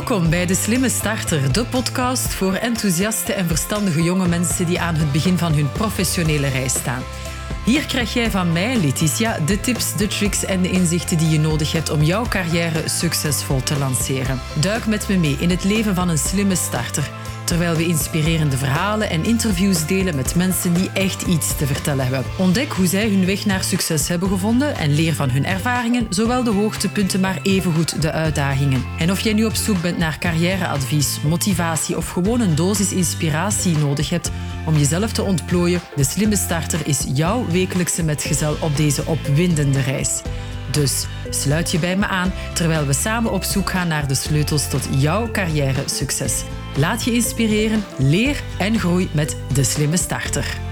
Welkom bij De Slimme Starter, de podcast voor enthousiaste en verstandige jonge mensen die aan het begin van hun professionele reis staan. Hier krijg jij van mij, Letitia, de tips, de tricks en de inzichten die je nodig hebt om jouw carrière succesvol te lanceren. Duik met me mee in het leven van een slimme starter terwijl we inspirerende verhalen en interviews delen met mensen die echt iets te vertellen hebben. Ontdek hoe zij hun weg naar succes hebben gevonden en leer van hun ervaringen, zowel de hoogtepunten maar evengoed de uitdagingen. En of jij nu op zoek bent naar carrièreadvies, motivatie of gewoon een dosis inspiratie nodig hebt om jezelf te ontplooien, de slimme starter is jouw wekelijkse metgezel op deze opwindende reis. Dus sluit je bij me aan terwijl we samen op zoek gaan naar de sleutels tot jouw carrière succes. Laat je inspireren, leer en groei met de slimme starter.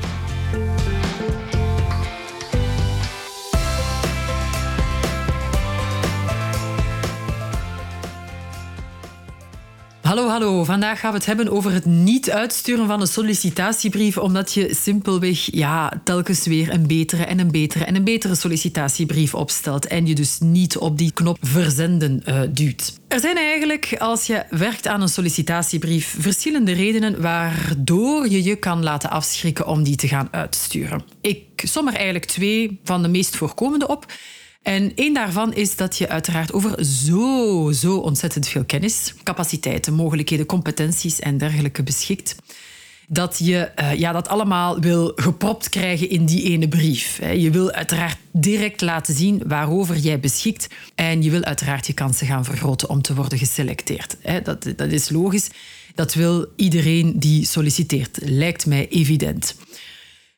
Hallo, hallo. Vandaag gaan we het hebben over het niet uitsturen van een sollicitatiebrief, omdat je simpelweg ja, telkens weer een betere en een betere en een betere sollicitatiebrief opstelt en je dus niet op die knop verzenden uh, duwt. Er zijn eigenlijk, als je werkt aan een sollicitatiebrief, verschillende redenen waardoor je je kan laten afschrikken om die te gaan uitsturen. Ik som er eigenlijk twee van de meest voorkomende op. En één daarvan is dat je uiteraard over zo, zo ontzettend veel kennis, capaciteiten, mogelijkheden, competenties en dergelijke beschikt. Dat je uh, ja, dat allemaal wil gepropt krijgen in die ene brief. Je wil uiteraard direct laten zien waarover jij beschikt. En je wil uiteraard je kansen gaan vergroten om te worden geselecteerd. Dat, dat is logisch. Dat wil iedereen die solliciteert. Lijkt mij evident.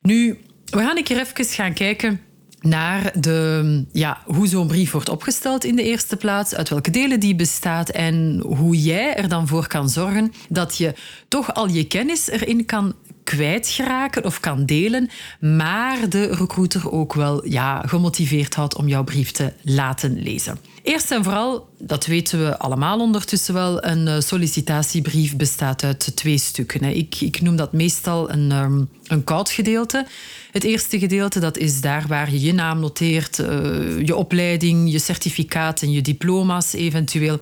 Nu, we gaan een keer even gaan kijken naar de, ja, hoe zo'n brief wordt opgesteld in de eerste plaats, uit welke delen die bestaat en hoe jij er dan voor kan zorgen dat je toch al je kennis erin kan kwijtgeraken of kan delen, maar de recruiter ook wel ja, gemotiveerd houdt om jouw brief te laten lezen. Eerst en vooral, dat weten we allemaal ondertussen wel, een eh, sollicitatiebrief bestaat uit twee stukken. Ik, ik noem dat meestal een, ehm, een koud gedeelte. Het eerste gedeelte dat is daar waar je je naam noteert, uh, je opleiding, je certificaat en je diploma's eventueel.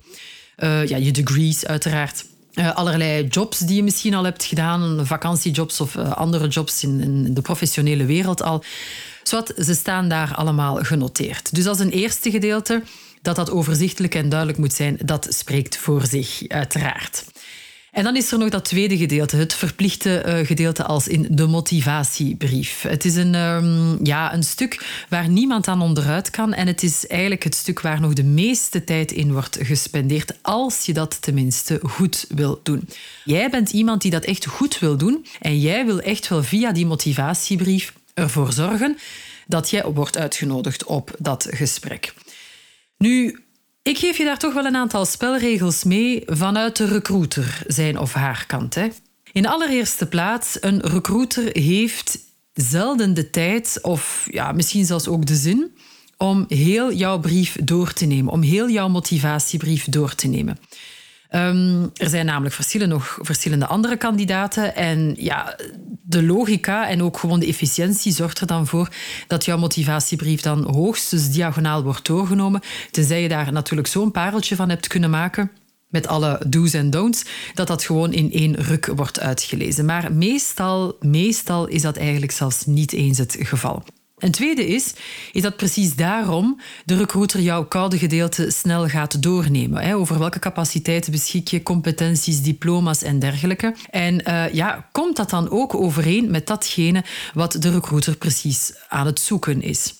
Uh, ja, je degrees uiteraard. Uh, allerlei jobs die je misschien al hebt gedaan, vakantiejobs of andere jobs in, in, de professionele wereld al. Zowat, ze staan daar allemaal genoteerd. Dus als een eerste gedeelte dat dat overzichtelijk en duidelijk moet zijn, dat spreekt voor zich, uiteraard. En dan is er nog dat tweede gedeelte, het verplichte uh, gedeelte als in de motivatiebrief. Het is een, um, ja, een stuk waar niemand aan onderuit kan en het is eigenlijk het stuk waar nog de meeste tijd in wordt gespendeerd, als je dat tenminste goed wil doen. Jij bent iemand die dat echt goed wil doen en jij wil echt wel via die motivatiebrief ervoor zorgen dat jij wordt uitgenodigd op dat gesprek. Nu, ik geef je daar toch wel een aantal spelregels mee vanuit de recruiter, zijn of haar kant. Hè. In allereerste plaats, een recruiter heeft zelden de tijd, of ja, misschien zelfs ook de zin, om heel jouw brief door te nemen, om heel jouw motivatiebrief door te nemen. Um, er zijn namelijk nog verschillende andere kandidaten. En ja, de logica en ook gewoon de efficiëntie zorgt er dan voor dat jouw motivatiebrief dan hoogstens diagonaal wordt doorgenomen. Tenzij je daar natuurlijk zo'n pareltje van hebt kunnen maken met alle do's en don'ts, dat dat gewoon in één ruk wordt uitgelezen. Maar meestal, meestal is dat eigenlijk zelfs niet eens het geval. Een tweede is, is dat precies daarom de recruiter jouw koude gedeelte snel gaat doornemen. Over welke capaciteiten beschik je, competenties, diploma's en dergelijke. En uh, ja, komt dat dan ook overeen met datgene wat de recruiter precies aan het zoeken is?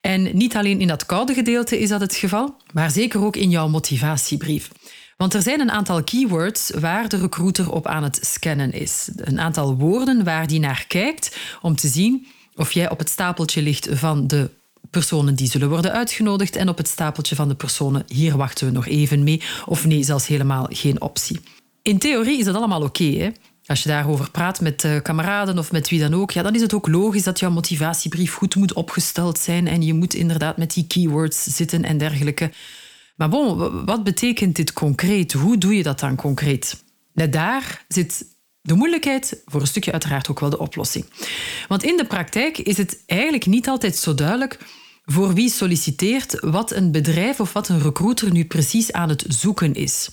En niet alleen in dat koude gedeelte is dat het geval, maar zeker ook in jouw motivatiebrief. Want er zijn een aantal keywords waar de recruiter op aan het scannen is. Een aantal woorden waar die naar kijkt om te zien of jij op het stapeltje ligt van de personen die zullen worden uitgenodigd en op het stapeltje van de personen hier wachten we nog even mee of nee, zelfs helemaal geen optie. In theorie is dat allemaal oké. Als je daarover praat met uh, kameraden of met wie dan ook, ja, dan is het ook logisch dat jouw motivatiebrief goed moet opgesteld zijn en je moet inderdaad met die keywords zitten en dergelijke. Maar bon, wat betekent dit concreet? Hoe doe je dat dan concreet? Net daar zit de moeilijkheid, voor een stukje uiteraard ook wel de oplossing. Want in de praktijk is het eigenlijk niet altijd zo duidelijk voor wie solliciteert wat een bedrijf of wat een recruiter nu precies aan het zoeken is.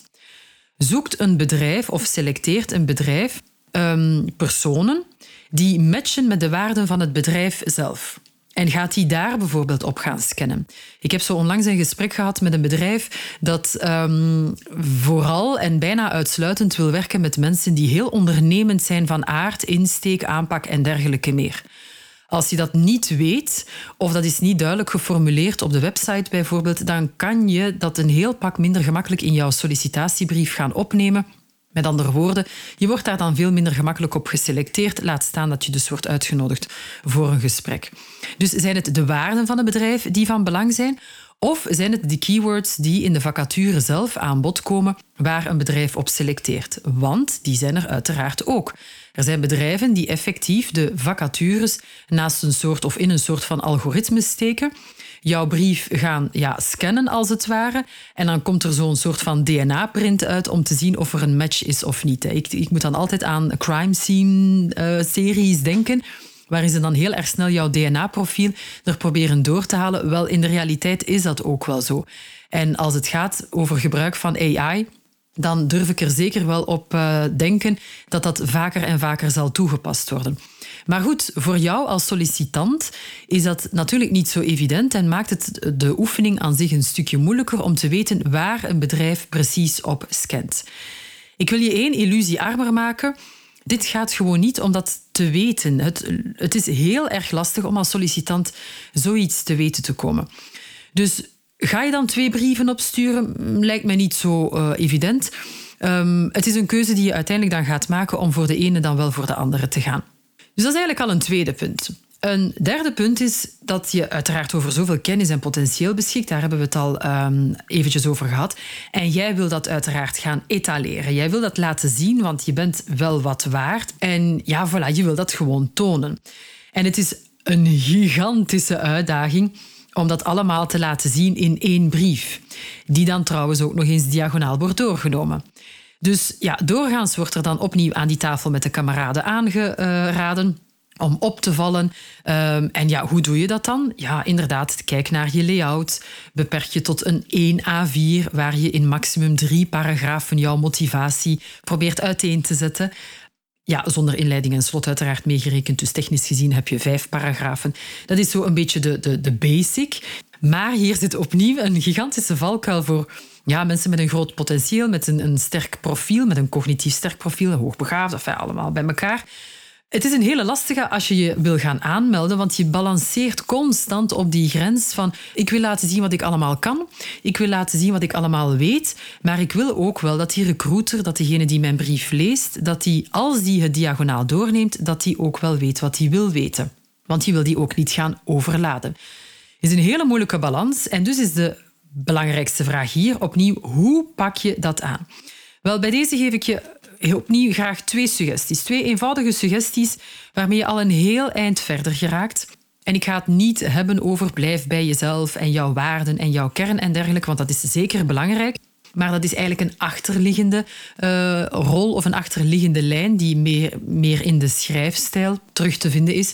zoekt een bedrijf of selecteert een bedrijf um, personen die matchen met de waarden van het bedrijf zelf. En gaat die daar bijvoorbeeld op gaan scannen? Ik heb zo onlangs een gesprek gehad met een bedrijf dat um, vooral en bijna uitsluitend wil werken met mensen die heel ondernemend zijn van aard, insteek, aanpak en dergelijke meer. Als je dat niet weet, of dat is niet duidelijk geformuleerd op de website bijvoorbeeld, dan kan je dat een heel pak minder gemakkelijk in jouw sollicitatiebrief gaan opnemen met andere woorden, je wordt daar dan veel minder gemakkelijk op geselecteerd, laat staan dat je dus wordt uitgenodigd voor een gesprek. Dus zijn het de waarden van het bedrijf die van belang zijn? Of zijn het de keywords die in de vacature zelf aan bod komen waar een bedrijf op selecteert? Want die zijn er uiteraard ook. Er zijn bedrijven die effectief de vacatures naast een soort of in een soort van algoritme steken jouw brief gaan ja, scannen, als het ware. En dan komt er zo'n soort van DNA-print uit om te zien of er een match is of niet. Ik, ik moet dan altijd aan crime scene-series uh, denken waarin ze dan heel erg snel jouw DNA-profiel er proberen door te halen. Wel, in de realiteit is dat ook wel zo. En als het gaat over gebruik van AI, dan durf ik er zeker wel op uh, denken dat dat vaker en vaker zal toegepast worden. Maar goed, voor jou als sollicitant is dat natuurlijk niet zo evident en maakt het de oefening aan zich een stukje moeilijker om te weten waar een bedrijf precies op scant. Ik wil je één illusie armer maken. Dit gaat gewoon niet om dat te weten. Het, het is heel erg lastig om als sollicitant zoiets te weten te komen. Dus ga je dan twee brieven opsturen? Lijkt mij niet zo uh, evident. Um, het is een keuze die je uiteindelijk dan gaat maken om voor de ene dan wel voor de andere te gaan. Dus dat is eigenlijk al een tweede punt. Een derde punt is dat je uiteraard over zoveel kennis en potentieel beschikt. Daar hebben we het al um, eventjes over gehad. En jij wil dat uiteraard gaan etaleren. Jij wil dat laten zien, want je bent wel wat waard. En ja, voilà, je wil dat gewoon tonen. En het is een gigantische uitdaging om dat allemaal te laten zien in één brief. Die dan trouwens ook nog eens diagonaal wordt doorgenomen. Dus ja, doorgaans wordt er dan opnieuw aan die tafel met de kameraden aangeraden om op te vallen. Um, en ja, hoe doe je dat dan? Ja, inderdaad, kijk naar je layout. Beperk je tot een 1 A4, waar je in maximum drie paragrafen jouw motivatie probeert uiteen te zetten. Ja, zonder inleiding en slot uiteraard meegerekend. Dus technisch gezien heb je vijf paragrafen. Dat is zo een beetje de, de, de basic. Maar hier zit opnieuw een gigantische valkuil voor ja, mensen met een groot potentieel, met een, een sterk profiel, met een cognitief sterk profiel, hoogbegaafd, enfin, allemaal bij elkaar. Het is een hele lastige als je je wil gaan aanmelden, want je balanceert constant op die grens van ik wil laten zien wat ik allemaal kan, ik wil laten zien wat ik allemaal weet, maar ik wil ook wel dat die recruiter, dat degene die mijn brief leest, dat die als die het diagonaal doorneemt, dat die ook wel weet wat hij wil weten. Want die wil die ook niet gaan overladen. Het is een hele moeilijke balans en dus is de belangrijkste vraag hier opnieuw, hoe pak je dat aan? Wel, bij deze geef ik je opnieuw graag twee suggesties. Twee eenvoudige suggesties waarmee je al een heel eind verder geraakt. En ik ga het niet hebben over blijf bij jezelf en jouw waarden en jouw kern en dergelijke, want dat is zeker belangrijk. Maar dat is eigenlijk een achterliggende uh, rol of een achterliggende lijn die meer, meer in de schrijfstijl terug te vinden is.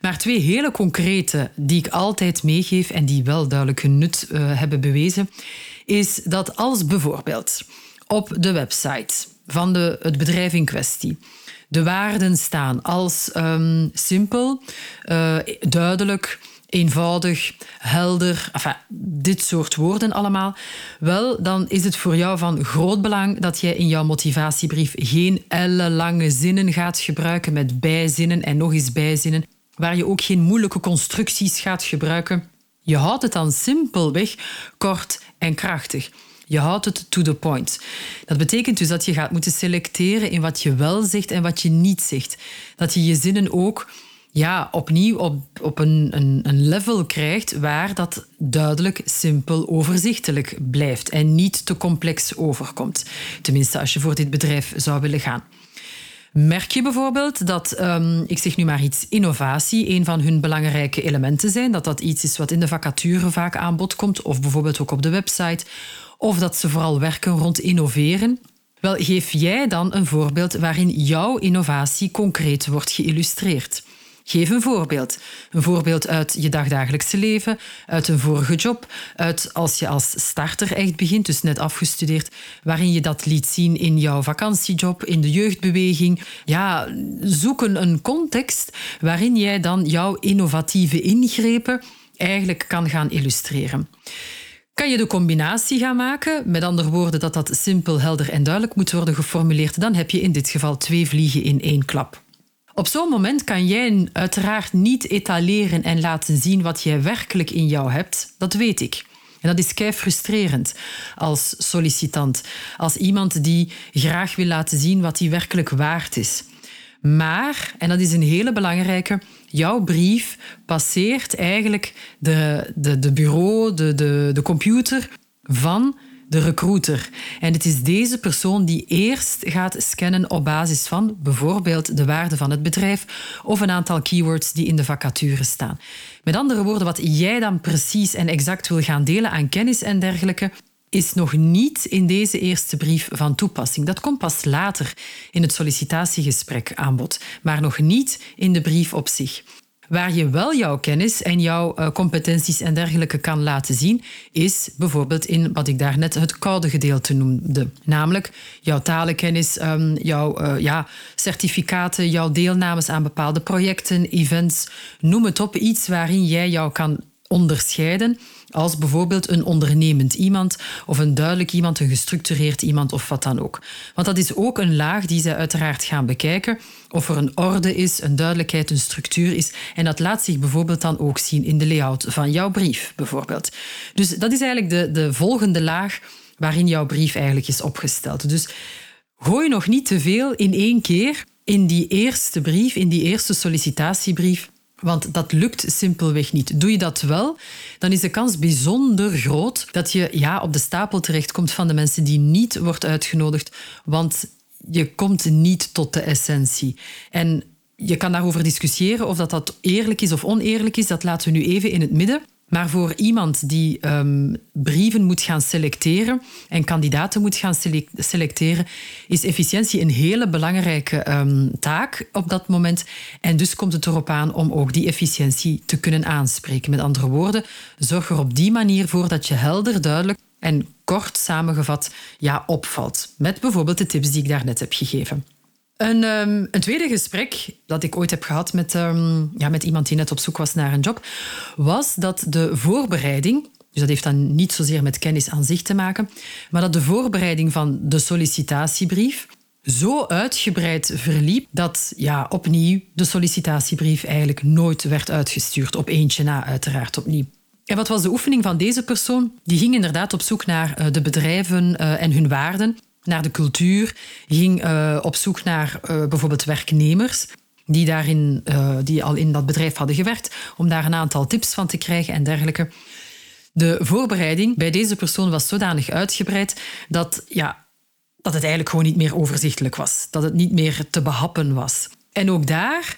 Maar twee hele concrete die ik altijd meegeef en die wel duidelijk hun nut uh, hebben bewezen, is dat als bijvoorbeeld op de website van de, het bedrijf in kwestie de waarden staan als um, simpel, uh, duidelijk, eenvoudig, helder, enfin, dit soort woorden allemaal, wel, dan is het voor jou van groot belang dat jij in jouw motivatiebrief geen ellenlange zinnen gaat gebruiken met bijzinnen en nog eens bijzinnen waar je ook geen moeilijke constructies gaat gebruiken. Je houdt het dan simpelweg kort en krachtig. Je houdt het to the point. Dat betekent dus dat je gaat moeten selecteren in wat je wel zegt en wat je niet zegt. Dat je je zinnen ook ja, opnieuw op, op een, een, een level krijgt waar dat duidelijk, simpel, overzichtelijk blijft en niet te complex overkomt. Tenminste, als je voor dit bedrijf zou willen gaan. Merk je bijvoorbeeld dat, um, ik zeg nu maar iets, innovatie een van hun belangrijke elementen zijn? Dat dat iets is wat in de vacature vaak aan bod komt, of bijvoorbeeld ook op de website, of dat ze vooral werken rond innoveren? Wel, geef jij dan een voorbeeld waarin jouw innovatie concreet wordt geïllustreerd. Geef een voorbeeld. Een voorbeeld uit je dagdagelijkse leven, uit een vorige job, uit als je als starter echt begint, dus net afgestudeerd, waarin je dat liet zien in jouw vakantiejob, in de jeugdbeweging. Ja, zoek een context waarin jij dan jouw innovatieve ingrepen eigenlijk kan gaan illustreren. Kan je de combinatie gaan maken, met andere woorden dat dat simpel, helder en duidelijk moet worden geformuleerd, dan heb je in dit geval twee vliegen in één klap. Op zo'n moment kan jij uiteraard niet etaleren en laten zien wat jij werkelijk in jou hebt. Dat weet ik. En dat is kei frustrerend als sollicitant, als iemand die graag wil laten zien wat hij werkelijk waard is. Maar, en dat is een hele belangrijke, jouw brief passeert eigenlijk de, de, de bureau, de, de, de computer van de recruiter. En het is deze persoon die eerst gaat scannen op basis van bijvoorbeeld de waarde van het bedrijf of een aantal keywords die in de vacature staan. Met andere woorden, wat jij dan precies en exact wil gaan delen aan kennis en dergelijke, is nog niet in deze eerste brief van toepassing. Dat komt pas later in het sollicitatiegesprek aan bod, maar nog niet in de brief op zich. Waar je wel jouw kennis en jouw uh, competenties en dergelijke kan laten zien, is bijvoorbeeld in wat ik daarnet het koude gedeelte noemde. Namelijk jouw talenkennis, um, jouw uh, ja, certificaten, jouw deelnames aan bepaalde projecten, events, noem het op. Iets waarin jij jou kan onderscheiden als bijvoorbeeld een ondernemend iemand of een duidelijk iemand, een gestructureerd iemand of wat dan ook. Want dat is ook een laag die zij uiteraard gaan bekijken. Of er een orde is, een duidelijkheid, een structuur is. En dat laat zich bijvoorbeeld dan ook zien in de layout van jouw brief, bijvoorbeeld. Dus dat is eigenlijk de, de volgende laag waarin jouw brief eigenlijk is opgesteld. Dus gooi nog niet te veel in één keer in die eerste brief, in die eerste sollicitatiebrief want dat lukt simpelweg niet. Doe je dat wel, dan is de kans bijzonder groot dat je ja, op de stapel terechtkomt van de mensen die niet wordt uitgenodigd. Want je komt niet tot de essentie. En je kan daarover discussiëren of dat, dat eerlijk is of oneerlijk is. Dat laten we nu even in het midden. Maar voor iemand die um, brieven moet gaan selecteren en kandidaten moet gaan selecteren, is efficiëntie een hele belangrijke um, taak op dat moment. En dus komt het erop aan om ook die efficiëntie te kunnen aanspreken. Met andere woorden, zorg er op die manier voor dat je helder, duidelijk en kort samengevat ja, opvalt. Met bijvoorbeeld de tips die ik daarnet heb gegeven. Een, um, een, tweede gesprek dat ik ooit heb gehad met, um, ja, met iemand die net op zoek was naar een job, was dat de voorbereiding, dus dat heeft dan niet zozeer met kennis aan zich te maken, maar dat de voorbereiding van de sollicitatiebrief zo uitgebreid verliep dat ja, opnieuw de sollicitatiebrief eigenlijk nooit werd uitgestuurd. Op eentje na, uiteraard opnieuw. En wat was de oefening van deze persoon? Die ging inderdaad op zoek naar uh, de bedrijven uh, en hun waarden naar de cultuur, ging uh, op zoek naar uh, bijvoorbeeld werknemers die, daarin, uh, die al in dat bedrijf hadden gewerkt, om daar een aantal tips van te krijgen en dergelijke. De voorbereiding bij deze persoon was zodanig uitgebreid dat, ja, dat het eigenlijk gewoon niet meer overzichtelijk was. Dat het niet meer te behappen was. En ook daar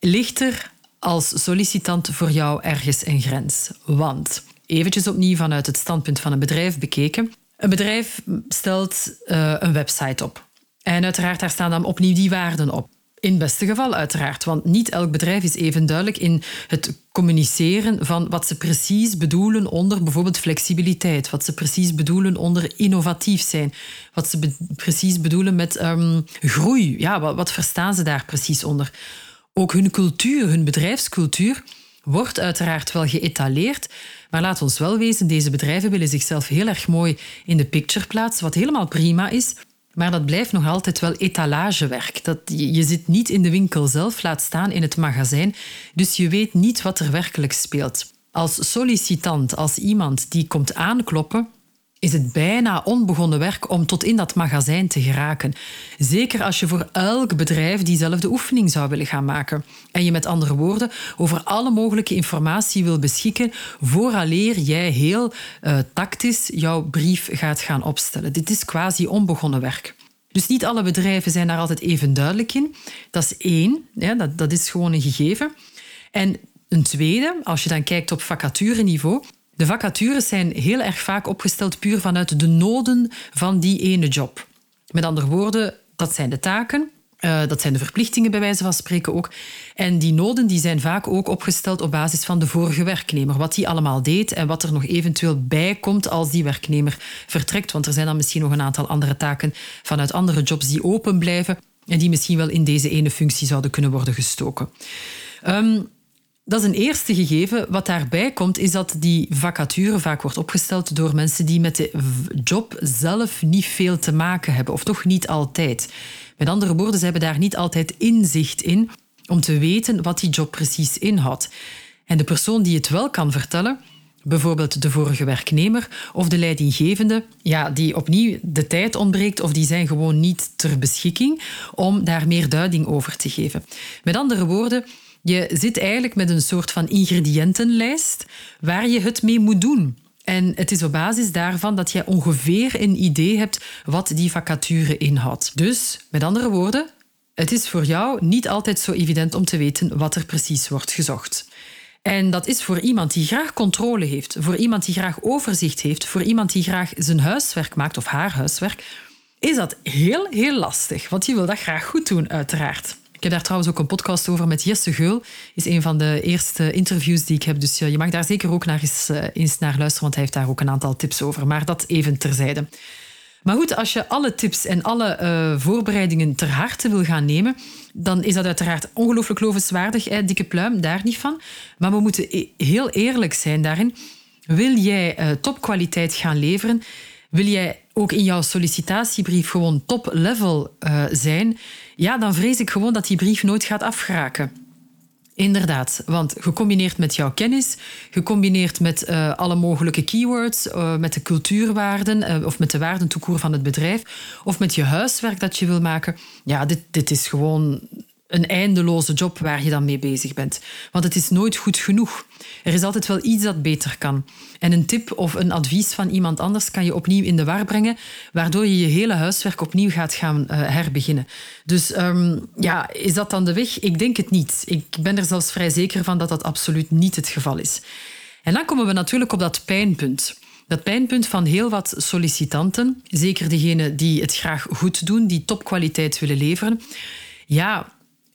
ligt er als sollicitant voor jou ergens een grens. Want, eventjes opnieuw vanuit het standpunt van een bedrijf bekeken, een bedrijf stelt uh, een website op. En uiteraard, daar staan dan opnieuw die waarden op. In het beste geval uiteraard, want niet elk bedrijf is even duidelijk in het communiceren van wat ze precies bedoelen onder bijvoorbeeld flexibiliteit, wat ze precies bedoelen onder innovatief zijn, wat ze precies bedoelen met um, groei. Ja, wat, wat verstaan ze daar precies onder? Ook hun cultuur, hun bedrijfscultuur, wordt uiteraard wel geëtaleerd, maar laat ons wel wezen, deze bedrijven willen zichzelf heel erg mooi in de picture plaatsen, wat helemaal prima is. Maar dat blijft nog altijd wel etalagewerk. Dat, je zit niet in de winkel zelf, laat staan in het magazijn. Dus je weet niet wat er werkelijk speelt. Als sollicitant, als iemand die komt aankloppen, is het bijna onbegonnen werk om tot in dat magazijn te geraken. Zeker als je voor elk bedrijf diezelfde oefening zou willen gaan maken. En je met andere woorden over alle mogelijke informatie wil beschikken vooraleer jij heel uh, tactisch jouw brief gaat gaan opstellen. Dit is quasi onbegonnen werk. Dus niet alle bedrijven zijn daar altijd even duidelijk in. Dat is één, ja, dat, dat is gewoon een gegeven. En een tweede, als je dan kijkt op vacatureniveau, de vacatures zijn heel erg vaak opgesteld puur vanuit de noden van die ene job. Met andere woorden, dat zijn de taken Uh, dat zijn de verplichtingen bij wijze van spreken ook. En die noden die zijn vaak ook opgesteld op basis van de vorige werknemer. Wat die allemaal deed en wat er nog eventueel bij komt als die werknemer vertrekt. Want er zijn dan misschien nog een aantal andere taken vanuit andere jobs die open blijven en die misschien wel in deze ene functie zouden kunnen worden gestoken. Um, dat is een eerste gegeven. Wat daarbij komt, is dat die vacature vaak wordt opgesteld door mensen die met de job zelf niet veel te maken hebben, of toch niet altijd. Met andere woorden, ze hebben daar niet altijd inzicht in om te weten wat die job precies inhoudt. En de persoon die het wel kan vertellen, bijvoorbeeld de vorige werknemer of de leidinggevende, ja, die opnieuw de tijd ontbreekt of die zijn gewoon niet ter beschikking om daar meer duiding over te geven. Met andere woorden, je zit eigenlijk met een soort van ingrediëntenlijst waar je het mee moet doen. En het is op basis daarvan dat je ongeveer een idee hebt wat die vacature inhoudt. Dus, met andere woorden, het is voor jou niet altijd zo evident om te weten wat er precies wordt gezocht. En dat is voor iemand die graag controle heeft, voor iemand die graag overzicht heeft, voor iemand die graag zijn huiswerk maakt of haar huiswerk, is dat heel, heel lastig. Want je wil dat graag goed doen, uiteraard. Ik heb daar trouwens ook een podcast over met Jesse Geul. is een van de eerste interviews die ik heb. Dus je mag daar zeker ook naar eens, eh, eens naar luisteren, want hij heeft daar ook een aantal tips over. Maar dat even terzijde. Maar goed, als je alle tips en alle uh, voorbereidingen ter harte wil gaan nemen, dan is dat uiteraard ongelooflijk lovenswaardig. Hè? Dikke pluim, daar niet van. Maar we moeten e-, heel eerlijk zijn daarin. Wil jij topkwaliteit gaan leveren? Wil jij ook in jouw sollicitatiebrief gewoon top-level uh, zijn? Ja, dan vrees ik gewoon dat die brief nooit gaat afgeraken. Inderdaad, want gecombineerd met jouw kennis, gecombineerd met uh, alle mogelijke keywords, uh, met de cultuurwaarden uh, of met de waarden toekoer van het bedrijf, of met je huiswerk dat je wil maken, ja, dit, dit is gewoon een eindeloze job waar je dan mee bezig bent. Want het is nooit goed genoeg. Er is altijd wel iets dat beter kan. En een tip of een advies van iemand anders kan je opnieuw in de war brengen, waardoor je je hele huiswerk opnieuw gaat gaan uh, herbeginnen. Dus um, ja, is dat dan de weg? Ik denk het niet. Ik ben er zelfs vrij zeker van dat dat absoluut niet het geval is. En dan komen we natuurlijk op dat pijnpunt. Dat pijnpunt van heel wat sollicitanten, zeker degenen die het graag goed doen, die topkwaliteit willen leveren. Ja,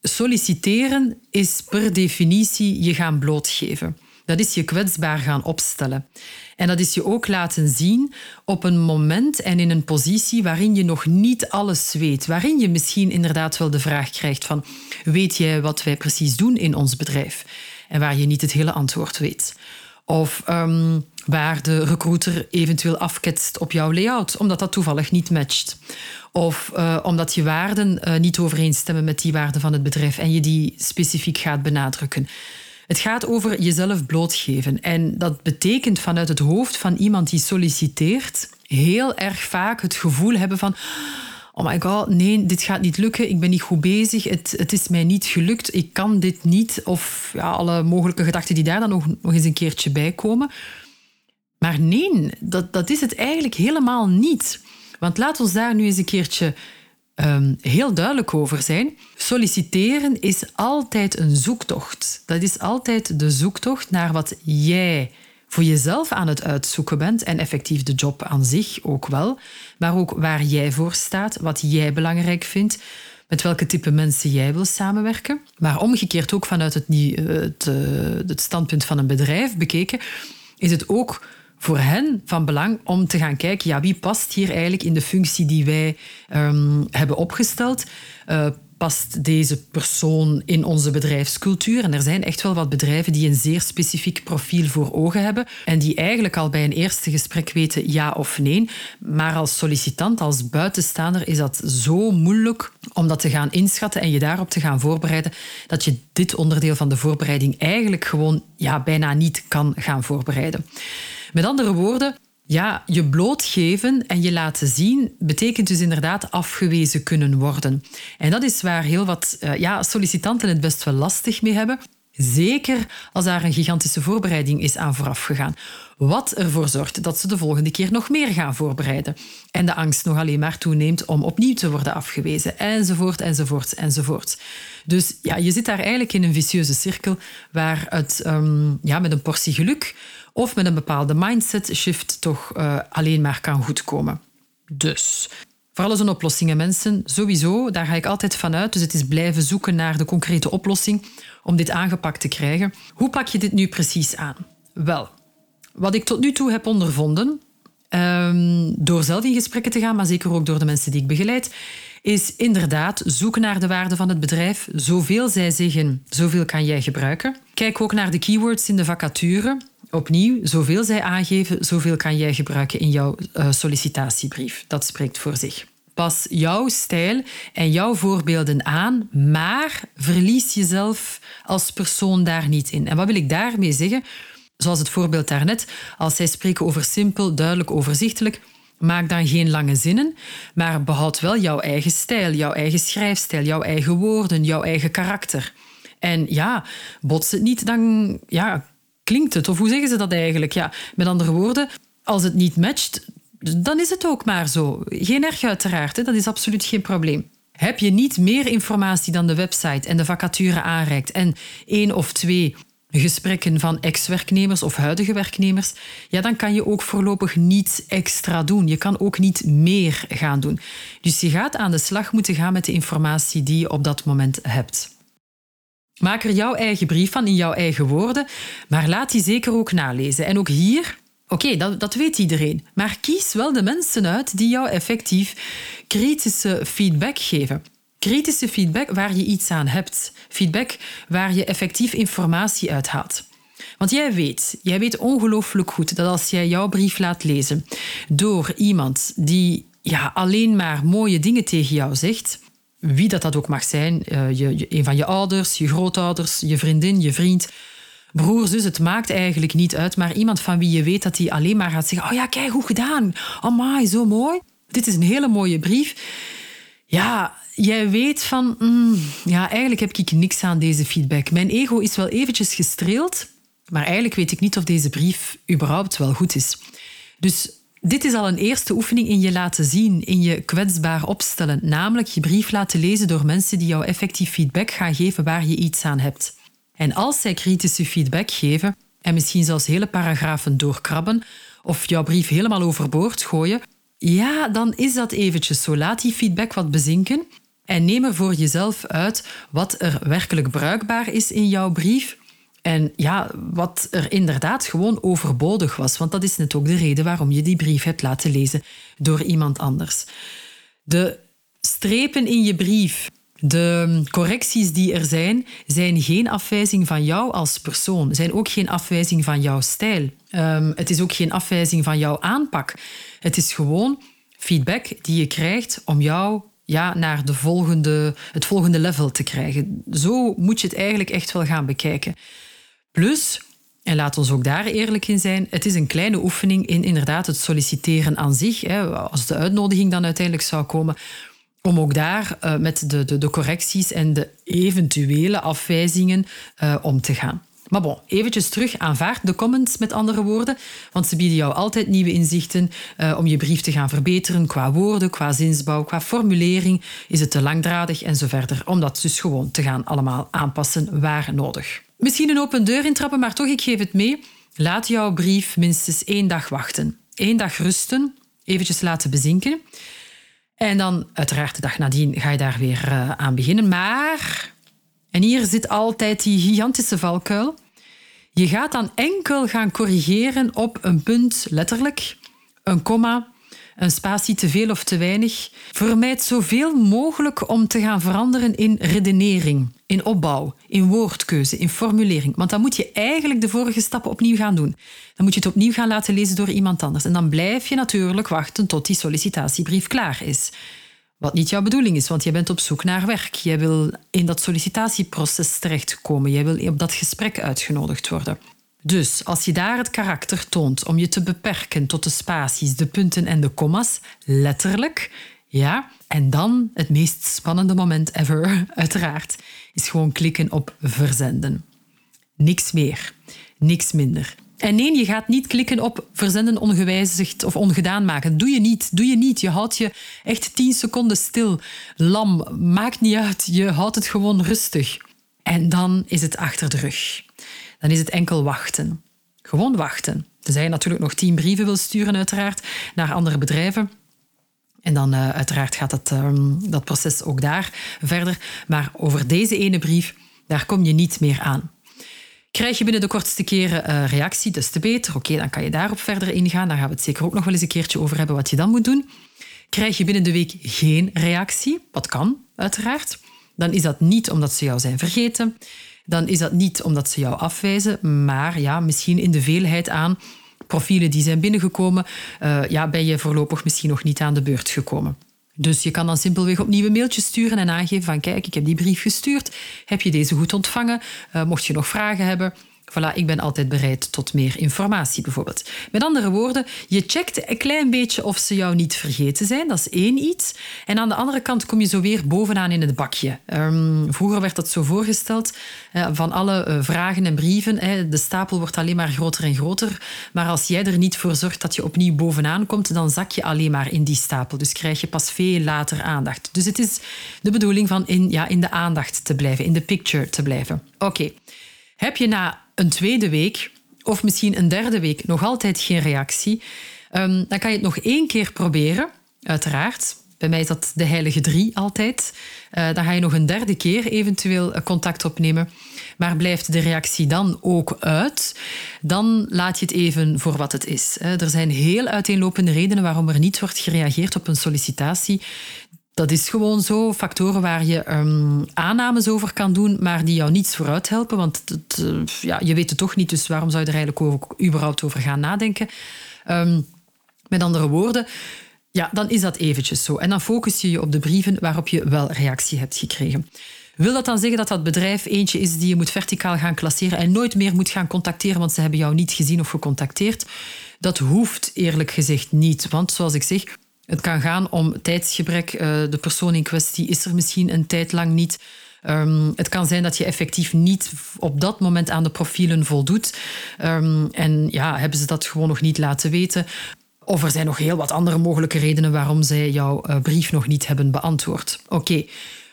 solliciteren is per definitie je gaan blootgeven. Dat is je kwetsbaar gaan opstellen. En dat is je ook laten zien op een moment en in een positie waarin je nog niet alles weet. Waarin je misschien inderdaad wel de vraag krijgt van weet jij wat wij precies doen in ons bedrijf? En waar je niet het hele antwoord weet. Of um, waar de recruiter eventueel afketst op jouw layout, omdat dat toevallig niet matcht. Of uh, omdat je waarden uh, niet overeenstemmen met die waarden van het bedrijf en je die specifiek gaat benadrukken. Het gaat over jezelf blootgeven. En dat betekent vanuit het hoofd van iemand die solliciteert heel erg vaak het gevoel hebben van oh my god, nee, dit gaat niet lukken, ik ben niet goed bezig, het, het is mij niet gelukt, ik kan dit niet. Of ja, alle mogelijke gedachten die daar dan nog, nog eens een keertje bij komen. Maar nee, dat, dat is het eigenlijk helemaal niet. Want laat ons daar nu eens een keertje um, heel duidelijk over zijn. Solliciteren is altijd een zoektocht. Dat is altijd de zoektocht naar wat jij voor jezelf aan het uitzoeken bent en effectief de job aan zich ook wel, maar ook waar jij voor staat, wat jij belangrijk vindt, met welke type mensen jij wil samenwerken. Maar omgekeerd ook vanuit het, eh, het standpunt van een bedrijf bekeken, is het ook voor hen van belang om te gaan kijken, ja, wie past hier eigenlijk in de functie die wij um, hebben opgesteld? Uh, past deze persoon in onze bedrijfscultuur? En er zijn echt wel wat bedrijven die een zeer specifiek profiel voor ogen hebben en die eigenlijk al bij een eerste gesprek weten ja of nee. Maar als sollicitant, als buitenstaander, is dat zo moeilijk om dat te gaan inschatten en je daarop te gaan voorbereiden, dat je dit onderdeel van de voorbereiding eigenlijk gewoon ja, bijna niet kan gaan voorbereiden. Met andere woorden, ja, je blootgeven en je laten zien betekent dus inderdaad afgewezen kunnen worden. En dat is waar heel wat uh, ja, sollicitanten het best wel lastig mee hebben. Zeker als daar een gigantische voorbereiding is aan vooraf gegaan. Wat ervoor zorgt dat ze de volgende keer nog meer gaan voorbereiden. En de angst nog alleen maar toeneemt om opnieuw te worden afgewezen. Enzovoort, enzovoort, enzovoort. Dus ja, je zit daar eigenlijk in een vicieuze cirkel waar het um, ja, met een portie geluk of met een bepaalde mindset shift toch uh, alleen maar kan goedkomen. Dus voor alles een oplossing. En mensen, sowieso, daar ga ik altijd van uit. Dus het is blijven zoeken naar de concrete oplossing om dit aangepakt te krijgen. Hoe pak je dit nu precies aan? Wel, wat ik tot nu toe heb ondervonden, um, door zelf in gesprekken te gaan, maar zeker ook door de mensen die ik begeleid, is inderdaad zoeken naar de waarde van het bedrijf. Zoveel zij zeggen, zoveel kan jij gebruiken. Kijk ook naar de keywords in de vacature. Opnieuw, zoveel zij aangeven, zoveel kan jij gebruiken in jouw uh, sollicitatiebrief. Dat spreekt voor zich. Pas jouw stijl en jouw voorbeelden aan, maar verlies jezelf als persoon daar niet in. En wat wil ik daarmee zeggen? Zoals het voorbeeld daarnet, als zij spreken over simpel, duidelijk, overzichtelijk, maak dan geen lange zinnen, maar behoud wel jouw eigen stijl, jouw eigen schrijfstijl, jouw eigen woorden, jouw eigen karakter. En ja, bots het niet, dan ja, klinkt het. Of hoe zeggen ze dat eigenlijk? Ja, met andere woorden, als het niet matcht, dan is het ook maar zo. Geen erg uiteraard, dat is absoluut geen probleem. Heb je niet meer informatie dan de website en de vacature aanreikt en één of twee gesprekken van ex-werknemers of huidige werknemers, ja, dan kan je ook voorlopig niets extra doen. Je kan ook niet meer gaan doen. Dus je gaat aan de slag moeten gaan met de informatie die je op dat moment hebt. Maak er jouw eigen brief van in jouw eigen woorden, maar laat die zeker ook nalezen. En ook hier, oké, dat, dat weet iedereen, maar kies wel de mensen uit die jou effectief kritische feedback geven. Kritische feedback waar je iets aan hebt. Feedback waar je effectief informatie uithaalt. Want jij weet, jij weet ongelooflijk goed dat als jij jouw brief laat lezen door iemand die ja, alleen maar mooie dingen tegen jou zegt, wie dat, dat ook mag zijn, uh, je, een van je ouders, je grootouders, je vriendin, je vriend, broer, zus, het maakt eigenlijk niet uit, maar iemand van wie je weet dat hij alleen maar gaat zeggen, oh ja, kijk, goed gedaan, oh zo mooi. Dit is een hele mooie brief. Ja, jij weet van, mm, ja, eigenlijk heb ik niks aan deze feedback. Mijn ego is wel eventjes gestreeld, maar eigenlijk weet ik niet of deze brief überhaupt wel goed is. Dus dit is al een eerste oefening in je laten zien, in je kwetsbaar opstellen, namelijk je brief laten lezen door mensen die jou effectief feedback gaan geven waar je iets aan hebt. En als zij kritische feedback geven en misschien zelfs hele paragrafen doorkrabben of jouw brief helemaal overboord gooien, ja, dan is dat eventjes zo. Laat die feedback wat bezinken en neem er voor jezelf uit wat er werkelijk bruikbaar is in jouw brief en ja, wat er inderdaad gewoon overbodig was. Want dat is net ook de reden waarom je die brief hebt laten lezen door iemand anders. De strepen in je brief, de correcties die er zijn, zijn geen afwijzing van jou als persoon, zijn ook geen afwijzing van jouw stijl. Um, het is ook geen afwijzing van jouw aanpak. Het is gewoon feedback die je krijgt om jou ja, naar de volgende, het volgende level te krijgen. Zo moet je het eigenlijk echt wel gaan bekijken. Plus, en laat ons ook daar eerlijk in zijn, het is een kleine oefening in inderdaad het solliciteren aan zich, hè, als de uitnodiging dan uiteindelijk zou komen, om ook daar uh, met de, de, correcties en de eventuele afwijzingen uh, om te gaan. Maar bon, eventjes terug, aanvaard de comments met andere woorden, want ze bieden jou altijd nieuwe inzichten uh, om je brief te gaan verbeteren qua woorden, qua zinsbouw, qua formulering. Is het te langdradig en zo verder, om dat dus gewoon te gaan allemaal aanpassen waar nodig. Misschien een open deur intrappen, maar toch, ik geef het mee. Laat jouw brief minstens één dag wachten. Eén dag rusten, eventjes laten bezinken. En dan, uiteraard, de dag nadien ga je daar weer uh, aan beginnen. Maar, en hier zit altijd die gigantische valkuil. Je gaat dan enkel gaan corrigeren op een punt, letterlijk, een komma, een spatie te veel of te weinig. Vermijd zoveel mogelijk om te gaan veranderen in redenering, in opbouw, in woordkeuze, in formulering. Want dan moet je eigenlijk de vorige stappen opnieuw gaan doen. Dan moet je het opnieuw gaan laten lezen door iemand anders. En dan blijf je natuurlijk wachten tot die sollicitatiebrief klaar is. Wat niet jouw bedoeling is, want je bent op zoek naar werk. Jij wil in dat sollicitatieproces terechtkomen. Jij wil op dat gesprek uitgenodigd worden. Dus als je daar het karakter toont om je te beperken tot de spaties, de punten en de kommas, letterlijk, ja, en dan het meest spannende moment ever, uiteraard, is gewoon klikken op verzenden. Niks meer, niks minder. En nee, je gaat niet klikken op verzenden ongewijzigd of ongedaan maken. Doe je niet, doe je niet. Je houdt je echt 10 seconden stil. Lam, maakt niet uit. Je houdt het gewoon rustig. En dan is het achter de rug dan is het enkel wachten. Gewoon wachten. Tenzij je natuurlijk nog tien brieven wil sturen, uiteraard, naar andere bedrijven. En dan uh, uiteraard gaat het, um, dat proces ook daar verder. Maar over deze ene brief, daar kom je niet meer aan. Krijg je binnen de kortste keren uh, reactie, dus te beter. Oké, dan kan je daarop verder ingaan. Daar gaan we het zeker ook nog wel eens een keertje over hebben wat je dan moet doen. Krijg je binnen de week geen reactie, wat kan uiteraard, dan is dat niet omdat ze jou zijn vergeten. Dan is dat niet omdat ze jou afwijzen, maar ja, misschien in de veelheid aan profielen die zijn binnengekomen, uh, ja, ben je voorlopig misschien nog niet aan de beurt gekomen. Dus je kan dan simpelweg opnieuw een mailtje sturen en aangeven van kijk, ik heb die brief gestuurd. Heb je deze goed ontvangen? Uh, mocht je nog vragen hebben, Voilà, ik ben altijd bereid tot meer informatie bijvoorbeeld. Met andere woorden, je checkt een klein beetje of ze jou niet vergeten zijn. Dat is één iets. En aan de andere kant kom je zo weer bovenaan in het bakje. Um, vroeger werd dat zo voorgesteld van alle uh, vragen en brieven. De stapel wordt alleen maar groter en groter. Maar als jij er niet voor zorgt dat je opnieuw bovenaan komt, dan zak je alleen maar in die stapel. Dus krijg je pas veel later aandacht. Dus het is de bedoeling van in, ja, in de aandacht te blijven, in de picture te blijven. Oké. Heb je na een tweede week of misschien een derde week nog altijd geen reactie, um, dan kan je het nog één keer proberen, uiteraard. Bij mij is dat de heilige drie altijd. Uh, dan ga je nog een derde keer eventueel contact opnemen. Maar blijft de reactie dan ook uit, dan laat je het even voor wat het is. Er zijn heel uiteenlopende redenen waarom er niet wordt gereageerd op een sollicitatie. Dat is gewoon zo. Factoren waar je um, aannames over kan doen, maar die jou niets vooruit helpen. Want het, uh, ja, je weet het toch niet, dus waarom zou je er eigenlijk überhaupt over gaan nadenken? Um, met andere woorden, ja, dan is dat eventjes zo. En dan focus je je op de brieven waarop je wel reactie hebt gekregen. Wil dat dan zeggen dat dat bedrijf eentje is die je moet verticaal gaan klasseren en nooit meer moet gaan contacteren, want ze hebben jou niet gezien of gecontacteerd? Dat hoeft eerlijk gezegd niet. Want zoals ik zeg, het kan gaan om tijdsgebrek. Uh, de persoon in kwestie is er misschien een tijd lang niet. Um, het kan zijn dat je effectief niet op dat moment aan de profielen voldoet. Um, en ja, hebben ze dat gewoon nog niet laten weten. Of er zijn nog heel wat andere mogelijke redenen waarom zij jouw uh, brief nog niet hebben beantwoord. Oké.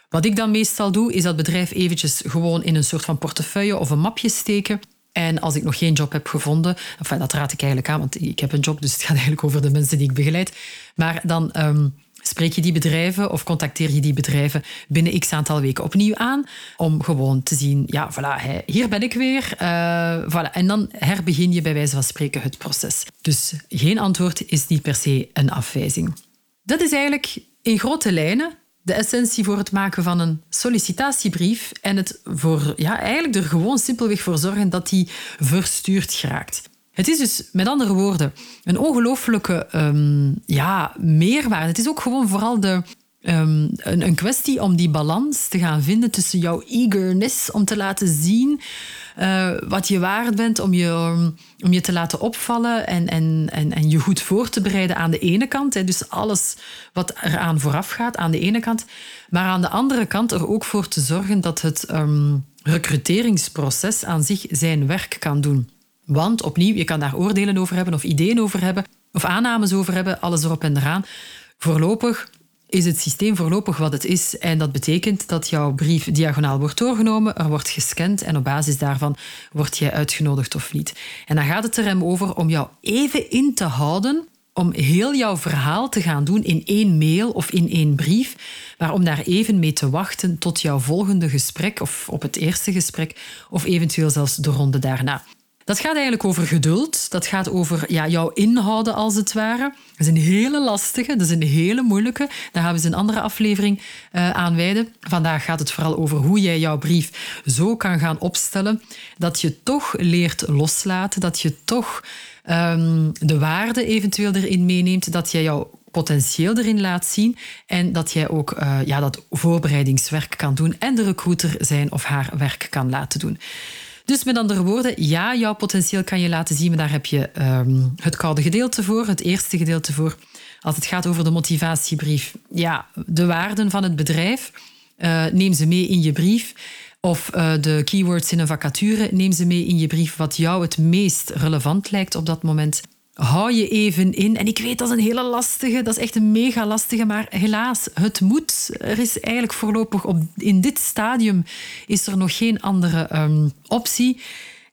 Wat ik dan meestal doe, is dat bedrijf eventjes gewoon in een soort van portefeuille of een mapje steken. En als ik nog geen job heb gevonden, enfin, dat raad ik eigenlijk aan, want ik heb een job, dus het gaat eigenlijk over de mensen die ik begeleid. Maar dan um, spreek je die bedrijven of contacteer je die bedrijven binnen x aantal weken opnieuw aan, om gewoon te zien, ja, voilà, hier ben ik weer. Uh, voilà. En dan herbegin je bij wijze van spreken het proces. Dus geen antwoord is niet per se een afwijzing. Dat is eigenlijk in grote lijnen de essentie voor het maken van een sollicitatiebrief en het voor, ja, eigenlijk er gewoon simpelweg voor zorgen dat die verstuurd geraakt. Het is dus, met andere woorden, een ongelooflijke um, ja, meerwaarde. Het is ook gewoon vooral de, um, een, een kwestie om die balans te gaan vinden tussen jouw eagerness om te laten zien uh, wat je waard bent, om je, om je te laten opvallen en, en, en, en je goed voor te bereiden aan de ene kant. Hè, dus alles wat eraan vooraf gaat aan de ene kant. Maar aan de andere kant er ook voor te zorgen dat het um, recruteringsproces aan zich zijn werk kan doen. Want opnieuw, je kan daar oordelen over hebben of ideeën over hebben of aannames over hebben, alles erop en eraan. Voorlopig is het systeem voorlopig wat het is. En dat betekent dat jouw brief diagonaal wordt doorgenomen, er wordt gescand en op basis daarvan word jij uitgenodigd of niet. En dan gaat het er hem over om jou even in te houden om heel jouw verhaal te gaan doen in één mail of in één brief, maar om daar even mee te wachten tot jouw volgende gesprek of op het eerste gesprek of eventueel zelfs de ronde daarna. Dat gaat eigenlijk over geduld. Dat gaat over ja, jouw inhouden, als het ware. Dat is een hele lastige, dat is een hele moeilijke. Daar gaan we eens een andere aflevering uh, aan wijden. Vandaag gaat het vooral over hoe jij jouw brief zo kan gaan opstellen dat je toch leert loslaten, dat je toch um, de waarde eventueel erin meeneemt, dat jij jouw potentieel erin laat zien en dat jij ook uh, ja, dat voorbereidingswerk kan doen en de recruiter zijn of haar werk kan laten doen. Dus met andere woorden, ja, jouw potentieel kan je laten zien, maar daar heb je um, het koude gedeelte voor, het eerste gedeelte voor. Als het gaat over de motivatiebrief, ja, de waarden van het bedrijf, uh, neem ze mee in je brief. Of uh, de keywords in een vacature, neem ze mee in je brief wat jou het meest relevant lijkt op dat moment hou je even in. En ik weet, dat is een hele lastige, dat is echt een mega lastige, maar helaas, het moet. Er is eigenlijk voorlopig op, in dit stadium is er nog geen andere um, optie.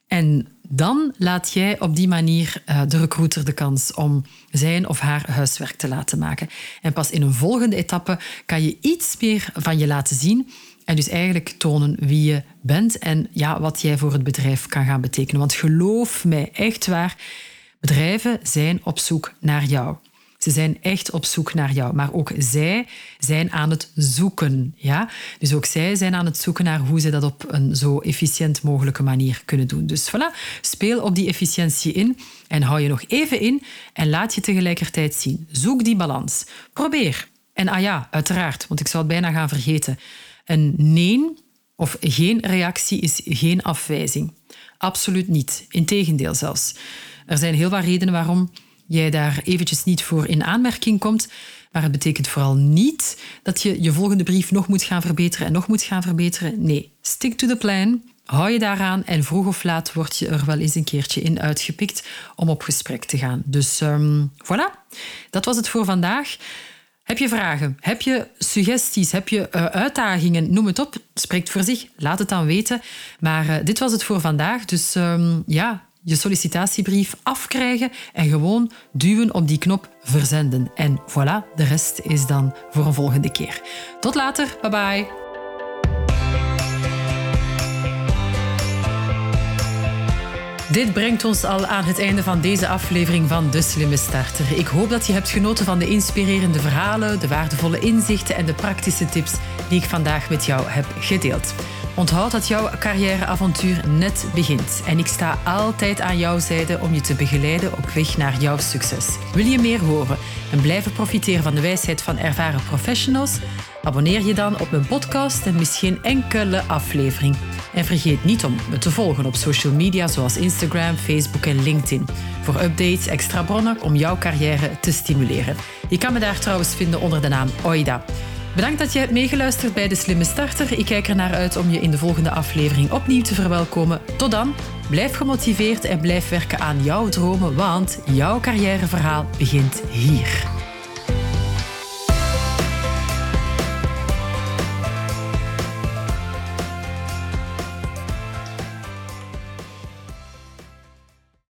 En dan laat jij op die manier uh, de recruiter de kans om zijn of haar huiswerk te laten maken. En pas in een volgende etappe kan je iets meer van je laten zien en dus eigenlijk tonen wie je bent en ja, wat jij voor het bedrijf kan gaan betekenen. Want geloof mij, echt waar, bedrijven zijn op zoek naar jou. Ze zijn echt op zoek naar jou. Maar ook zij zijn aan het zoeken. Ja? Dus ook zij zijn aan het zoeken naar hoe ze dat op een zo efficiënt mogelijke manier kunnen doen. Dus voilà, speel op die efficiëntie in en hou je nog even in en laat je tegelijkertijd zien. Zoek die balans. Probeer. En ah ja, uiteraard, want ik zou het bijna gaan vergeten. Een nee of geen reactie is geen afwijzing. Absoluut niet. Integendeel zelfs. Er zijn heel wat redenen waarom jij daar eventjes niet voor in aanmerking komt. Maar het betekent vooral niet dat je je volgende brief nog moet gaan verbeteren en nog moet gaan verbeteren. Nee, stick to the plan. Hou je daaraan en vroeg of laat word je er wel eens een keertje in uitgepikt om op gesprek te gaan. Dus um, voilà, dat was het voor vandaag. Heb je vragen? Heb je suggesties? Heb je uh, uitdagingen? Noem het op. Spreekt voor zich. Laat het dan weten. Maar uh, dit was het voor vandaag. Dus um, ja, je sollicitatiebrief afkrijgen en gewoon duwen op die knop verzenden. En voilà, de rest is dan voor een volgende keer. Tot later, bye bye. Dit brengt ons al aan het einde van deze aflevering van De Slimme Starter. Ik hoop dat je hebt genoten van de inspirerende verhalen, de waardevolle inzichten en de praktische tips die ik vandaag met jou heb gedeeld. Onthoud dat jouw carrièreavontuur net begint en ik sta altijd aan jouw zijde om je te begeleiden op weg naar jouw succes. Wil je meer horen en blijven profiteren van de wijsheid van ervaren professionals? Abonneer je dan op mijn podcast en mis geen enkele aflevering. En vergeet niet om me te volgen op social media zoals Instagram, Facebook en LinkedIn. Voor updates, extra bronnen om jouw carrière te stimuleren. Je kan me daar trouwens vinden onder de naam Oida. Bedankt dat je hebt meegeluisterd bij De Slimme Starter. Ik kijk er naar uit om je in de volgende aflevering opnieuw te verwelkomen. Tot dan, blijf gemotiveerd en blijf werken aan jouw dromen, want jouw carrièreverhaal begint hier.